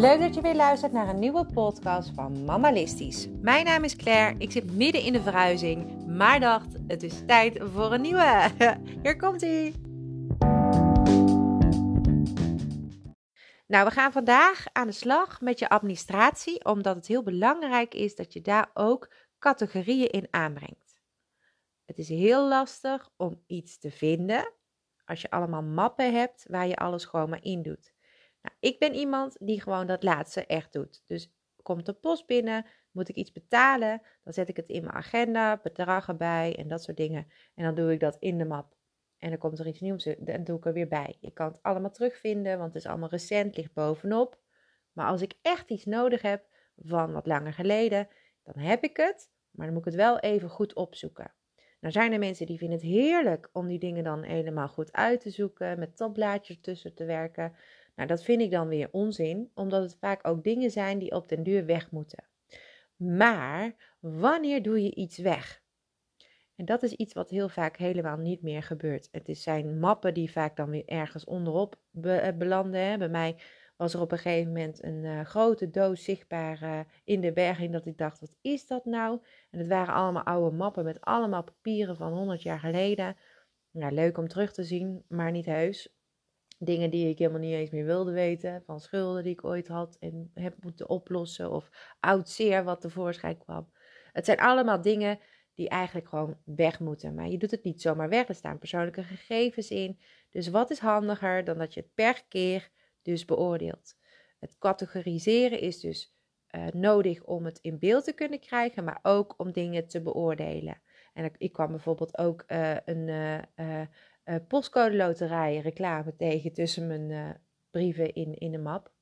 Leuk dat je weer luistert naar een nieuwe podcast van Mamalistisch. Mijn naam is Claire, ik zit midden in de verhuizing, maar dacht het is tijd voor een nieuwe. Hier komt ie. Nou, we gaan vandaag aan de slag met je administratie, omdat het heel belangrijk is dat je daar ook categorieën in aanbrengt. Het is heel lastig om iets te vinden als je allemaal mappen hebt waar je alles gewoon maar in doet. Nou, ik ben iemand die gewoon dat laatste echt doet. Dus komt de post binnen, moet ik iets betalen, dan zet ik het in mijn agenda, bedragen bij en dat soort dingen. En dan doe ik dat in de map. En dan komt er iets nieuws, dan doe ik er weer bij. Je kan het allemaal terugvinden, want het is allemaal recent, ligt bovenop. Maar als ik echt iets nodig heb van wat langer geleden, dan heb ik het, maar dan moet ik het wel even goed opzoeken. Nou zijn er mensen die vinden het heerlijk om die dingen dan helemaal goed uit te zoeken, met tabblaadjes tussen te werken. Nou, dat vind ik dan weer onzin, omdat het vaak ook dingen zijn die op den duur weg moeten. Maar wanneer doe je iets weg? En dat is iets wat heel vaak helemaal niet meer gebeurt. Het zijn mappen die vaak dan weer ergens onderop eh, belanden. Bij mij was er op een gegeven moment een uh, grote doos zichtbaar uh, in de berging dat ik dacht, wat is dat nou? En het waren allemaal oude mappen met allemaal papieren van 100 jaar geleden. Ja, leuk om terug te zien, maar niet heus. Dingen die ik helemaal niet eens meer wilde weten. Van schulden die ik ooit had en heb moeten oplossen. Of oud zeer wat tevoorschijn kwam. Het zijn allemaal dingen die eigenlijk gewoon weg moeten. Maar je doet het niet zomaar weg. Er staan persoonlijke gegevens in. Dus wat is handiger dan dat je het per keer dus beoordeelt? Het categoriseren is dus uh, nodig om het in beeld te kunnen krijgen, maar ook om dingen te beoordelen. En ik, kwam bijvoorbeeld ook uh, een uh, postcode loterij reclame tegen tussen mijn brieven in, in de map.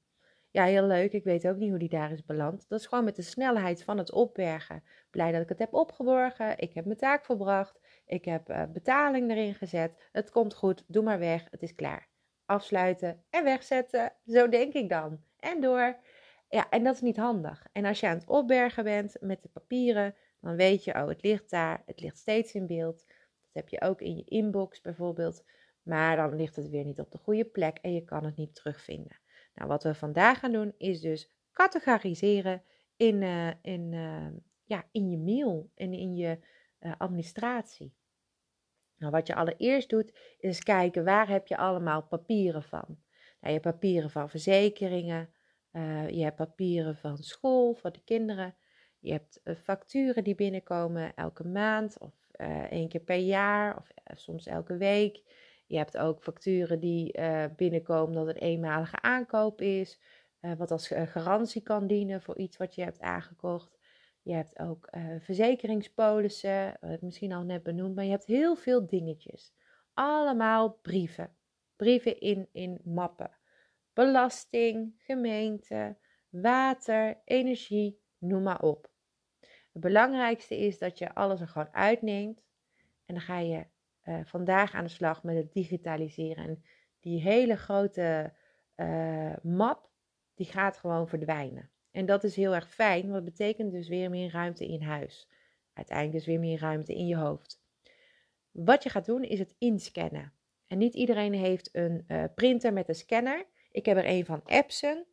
Ja, heel leuk. Ik weet ook niet hoe die daar is beland. Dat is gewoon met de snelheid van het opbergen. Blij dat ik het heb opgeborgen. Ik heb mijn taak volbracht. Ik heb betaling erin gezet. Het komt goed. Doe maar weg. Het is klaar. Afsluiten en wegzetten. Zo denk ik dan. En door. Ja, en dat is niet handig. En als je aan het opbergen bent met de papieren, dan weet je, oh, het ligt daar, het ligt steeds in beeld. Heb je ook in je inbox bijvoorbeeld. Maar dan ligt het weer niet op de goede plek en je kan het niet terugvinden. Nou, wat we vandaag gaan doen is dus categoriseren in, uh, in, uh, ja, in je mail en in je uh, administratie. Nou, wat je allereerst doet, is kijken waar heb je allemaal papieren van. Nou, je hebt papieren van verzekeringen, je hebt papieren van school voor de kinderen. Je hebt facturen die binnenkomen elke maand of uh, één keer per jaar of soms elke week. Je hebt ook facturen die binnenkomen dat het een eenmalige aankoop is. wat als garantie kan dienen voor iets wat je hebt aangekocht. Je hebt ook verzekeringspolissen, wat ik misschien al net benoemd. Maar je hebt heel veel dingetjes. Allemaal brieven. Brieven in, in mappen belasting, gemeente, water, energie, noem maar op. Het belangrijkste is dat je alles er gewoon uitneemt en dan ga je uh, vandaag aan de slag met het digitaliseren. En die hele grote uh, map, die gaat gewoon verdwijnen. En dat is heel erg fijn, want dat betekent dus weer meer ruimte in huis. Uiteindelijk dus weer meer ruimte in je hoofd. Wat je gaat doen is het inscannen. En niet iedereen heeft een uh, printer met een scanner. Ik heb er een van Epson.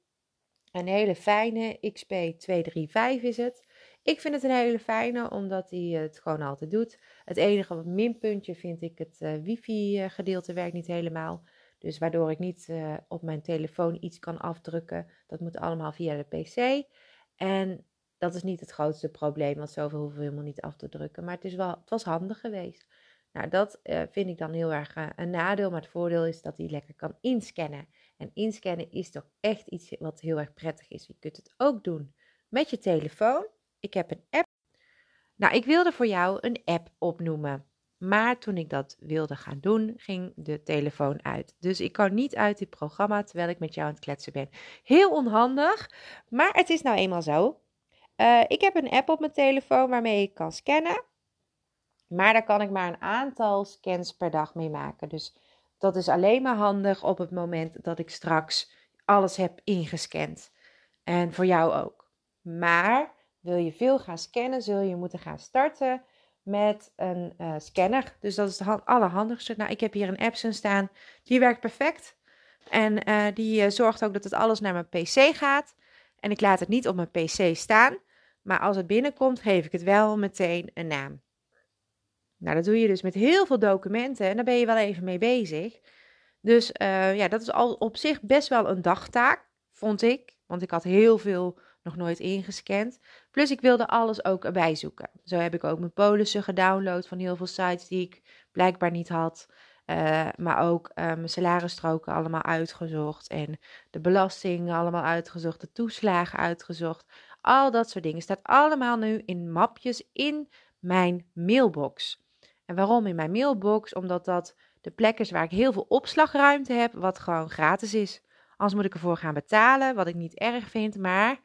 Een hele fijne XP235 is het. Ik vind het een hele fijne, omdat hij het gewoon altijd doet. Het enige minpuntje vind ik het uh, wifi-gedeelte werkt niet helemaal. Dus waardoor ik niet uh, op mijn telefoon iets kan afdrukken. Dat moet allemaal via de PC. En dat is niet het grootste probleem, want zoveel hoeven we helemaal niet af te drukken. Maar het, is wel, het was handig geweest. Nou, dat uh, vind ik dan heel erg een nadeel. Maar het voordeel is dat hij lekker kan inscannen. En inscannen is toch echt iets wat heel erg prettig is. Je kunt het ook doen met je telefoon. Ik heb een app. Nou, ik wilde voor jou een app opnoemen. Maar toen ik dat wilde gaan doen, ging de telefoon uit. Dus ik kan niet uit dit programma terwijl ik met jou aan het kletsen ben. Heel onhandig, maar het is nou eenmaal zo. Uh, ik heb een app op mijn telefoon waarmee ik kan scannen. Maar daar kan ik maar een aantal scans per dag mee maken. Dus dat is alleen maar handig op het moment dat ik straks alles heb ingescand. En voor jou ook. Maar wil je veel gaan scannen, zul je moeten gaan starten met een uh, scanner. Dus dat is het allerhandigste. Nou, ik heb hier een Epson staan. Die werkt perfect. En uh, die uh, zorgt ook dat het alles naar mijn PC gaat. En ik laat het niet op mijn PC staan. Maar als het binnenkomt, geef ik het wel meteen een naam. Nou, dat doe je dus met heel veel documenten en daar ben je wel even mee bezig. Dus ja, dat is al op zich best wel een dagtaak, vond ik. Want ik had heel veel nog nooit ingescand. Plus ik wilde alles ook erbij zoeken. Zo heb ik ook mijn polissen gedownload van heel veel sites die ik blijkbaar niet had. Uh, maar ook uh, mijn salarisstroken allemaal uitgezocht. En de belasting allemaal uitgezocht. De toeslagen uitgezocht. Al dat soort dingen. Staat allemaal nu in mapjes in mijn mailbox. En waarom in mijn mailbox? Omdat dat de plek is waar ik heel veel opslagruimte heb, wat gewoon gratis is. Anders moet ik ervoor gaan betalen, wat ik niet erg vind, maar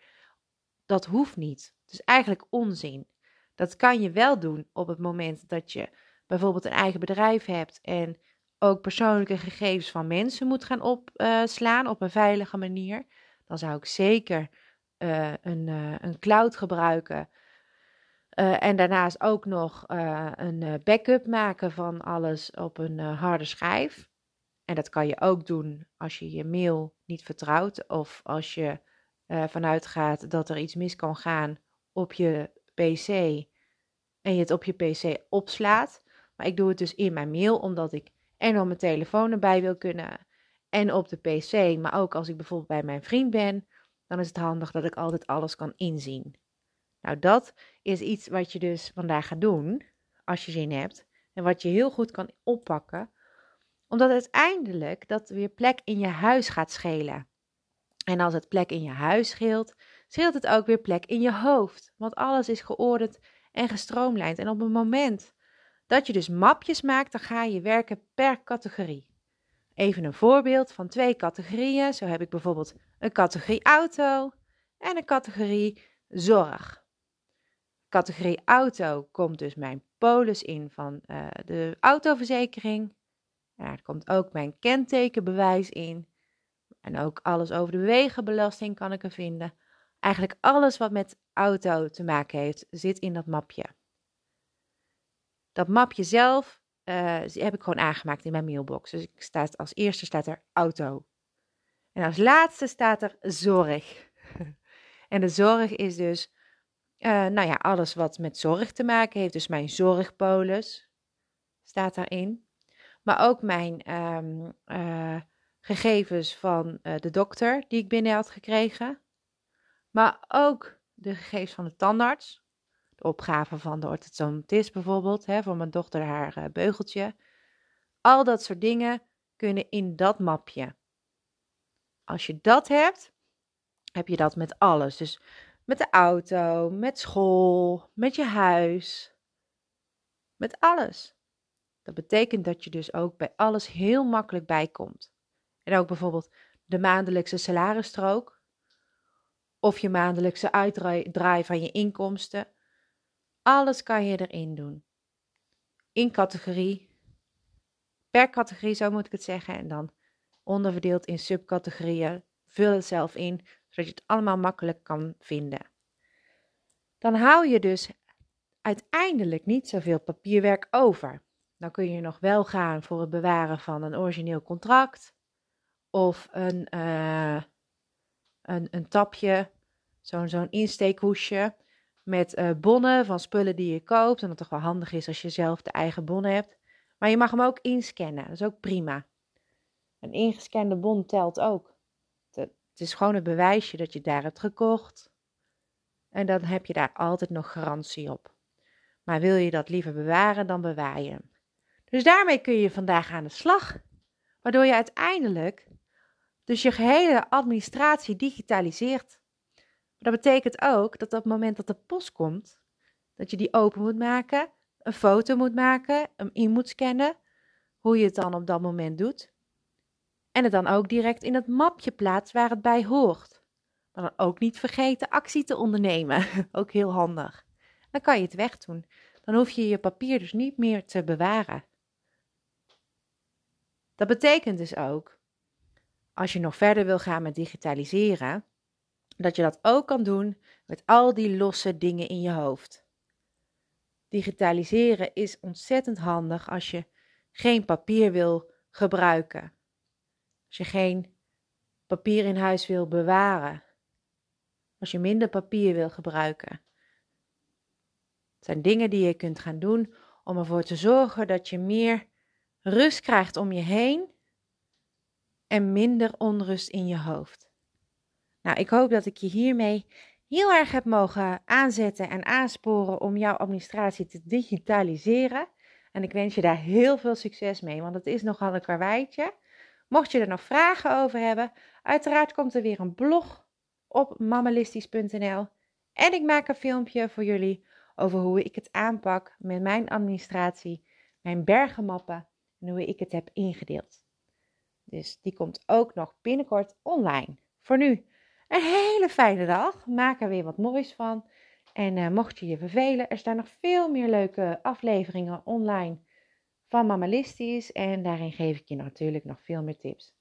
dat hoeft niet. Het is eigenlijk onzin. Dat kan je wel doen op het moment dat je bijvoorbeeld een eigen bedrijf hebt en ook persoonlijke gegevens van mensen moet gaan opslaan op een veilige manier. Dan zou ik zeker uh, een, uh, een cloud gebruiken en daarnaast ook nog een backup maken van alles op een harde schijf. En dat kan je ook doen als je je mail niet vertrouwt of als je vanuit gaat dat er iets mis kan gaan op je PC en je het op je PC opslaat. Maar ik doe het dus in mijn mail omdat ik en op mijn telefoon erbij wil kunnen en op de PC. Maar ook als ik bijvoorbeeld bij mijn vriend ben, dan is het handig dat ik altijd alles kan inzien. Nou, dat is iets wat je dus vandaag gaat doen, als je zin hebt. En wat je heel goed kan oppakken, omdat uiteindelijk dat weer plek in je huis gaat schelen. En als het plek in je huis scheelt, scheelt het ook weer plek in je hoofd. Want alles is geordend en gestroomlijnd. En op het moment dat je dus mapjes maakt, dan ga je werken per categorie. Even een voorbeeld van twee categorieën. Zo heb ik bijvoorbeeld een categorie auto en een categorie zorg categorie auto komt dus mijn polis in van uh, de autoverzekering. er komt ook mijn kentekenbewijs in. En ook alles over de wegenbelasting kan ik er vinden. Eigenlijk alles wat met auto te maken heeft, zit in dat mapje. Dat mapje zelf uh, heb ik gewoon aangemaakt in mijn mailbox. Dus ik sta, als eerste staat er auto. En als laatste staat er zorg. en de zorg is dus uh, nou ja, alles wat met zorg te maken heeft. Dus mijn zorgpolis staat daarin. Maar ook mijn um, uh, gegevens van uh, de dokter die ik binnen had gekregen. Maar ook de gegevens van de tandarts. De opgave van de orthodontist bijvoorbeeld, hè, voor mijn dochter haar beugeltje. Al dat soort dingen kunnen in dat mapje. Als je dat hebt, heb je dat met alles. Dus met de auto, met school, met je huis, met alles. Dat betekent dat je dus ook bij alles heel makkelijk bijkomt. En ook bijvoorbeeld de maandelijkse salarisstrook of je maandelijkse uitdraai van je inkomsten. Alles kan je erin doen. In categorie, per categorie zo moet ik het zeggen, en dan onderverdeeld in subcategorieën. Vul het zelf in, zodat je het allemaal makkelijk kan vinden. Dan hou je dus uiteindelijk niet zoveel papierwerk over. Dan kun je nog wel gaan voor het bewaren van een origineel contract of een, uh, een, een tapje, zo'n zo'n insteekhoesje met uh, bonnen van spullen die je koopt. En dat toch wel handig is als je zelf de eigen bonnen hebt. Maar je mag hem ook inscannen, dat is ook prima. Een ingescande bon telt ook. Het is gewoon een bewijsje dat je het daar hebt gekocht. En dan heb je daar altijd nog garantie op. Maar wil je dat liever bewaren, dan bewaar je hem. Dus daarmee kun je vandaag aan de slag. Waardoor je uiteindelijk dus je gehele administratie digitaliseert. dat betekent ook dat op het moment dat de post komt, dat je die open moet maken, een foto moet maken, hem in moet scannen, hoe je het dan op dat moment doet. En het dan ook direct in het mapje plaatst waar het bij hoort. Maar dan ook niet vergeten actie te ondernemen. ook heel handig. Dan kan je het wegdoen. Dan hoef je je papier dus niet meer te bewaren. Dat betekent dus ook, als je nog verder wil gaan met digitaliseren, dat je dat ook kan doen met al die losse dingen in je hoofd. Digitaliseren is ontzettend handig als je geen papier wil gebruiken. Als je geen papier in huis wil bewaren. Als je minder papier wil gebruiken. Het zijn dingen die je kunt gaan doen om ervoor te zorgen dat je meer rust krijgt om je heen en minder onrust in je hoofd. Nou, ik hoop dat ik je hiermee heel erg heb mogen aanzetten en aansporen om jouw administratie te digitaliseren. En ik wens je daar heel veel succes mee, want het is nogal een karweitje. Mocht je er nog vragen over hebben, uiteraard komt er weer een blog op mammalistisch.nl. En ik maak een filmpje voor jullie over hoe ik het aanpak met mijn administratie, mijn bergenmappen en hoe ik het heb ingedeeld. Dus die komt ook nog binnenkort online. Voor nu een hele fijne dag. Maak er weer wat moois van. En uh, mocht je je vervelen, er staan nog veel meer leuke afleveringen online van Mammalistisch. En daarin geef ik je natuurlijk nog veel meer tips.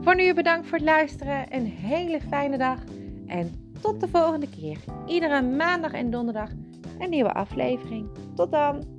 Voor nu bedankt voor het luisteren. Een hele fijne dag. En tot de volgende keer. Iedere maandag en donderdag een nieuwe aflevering. Tot dan!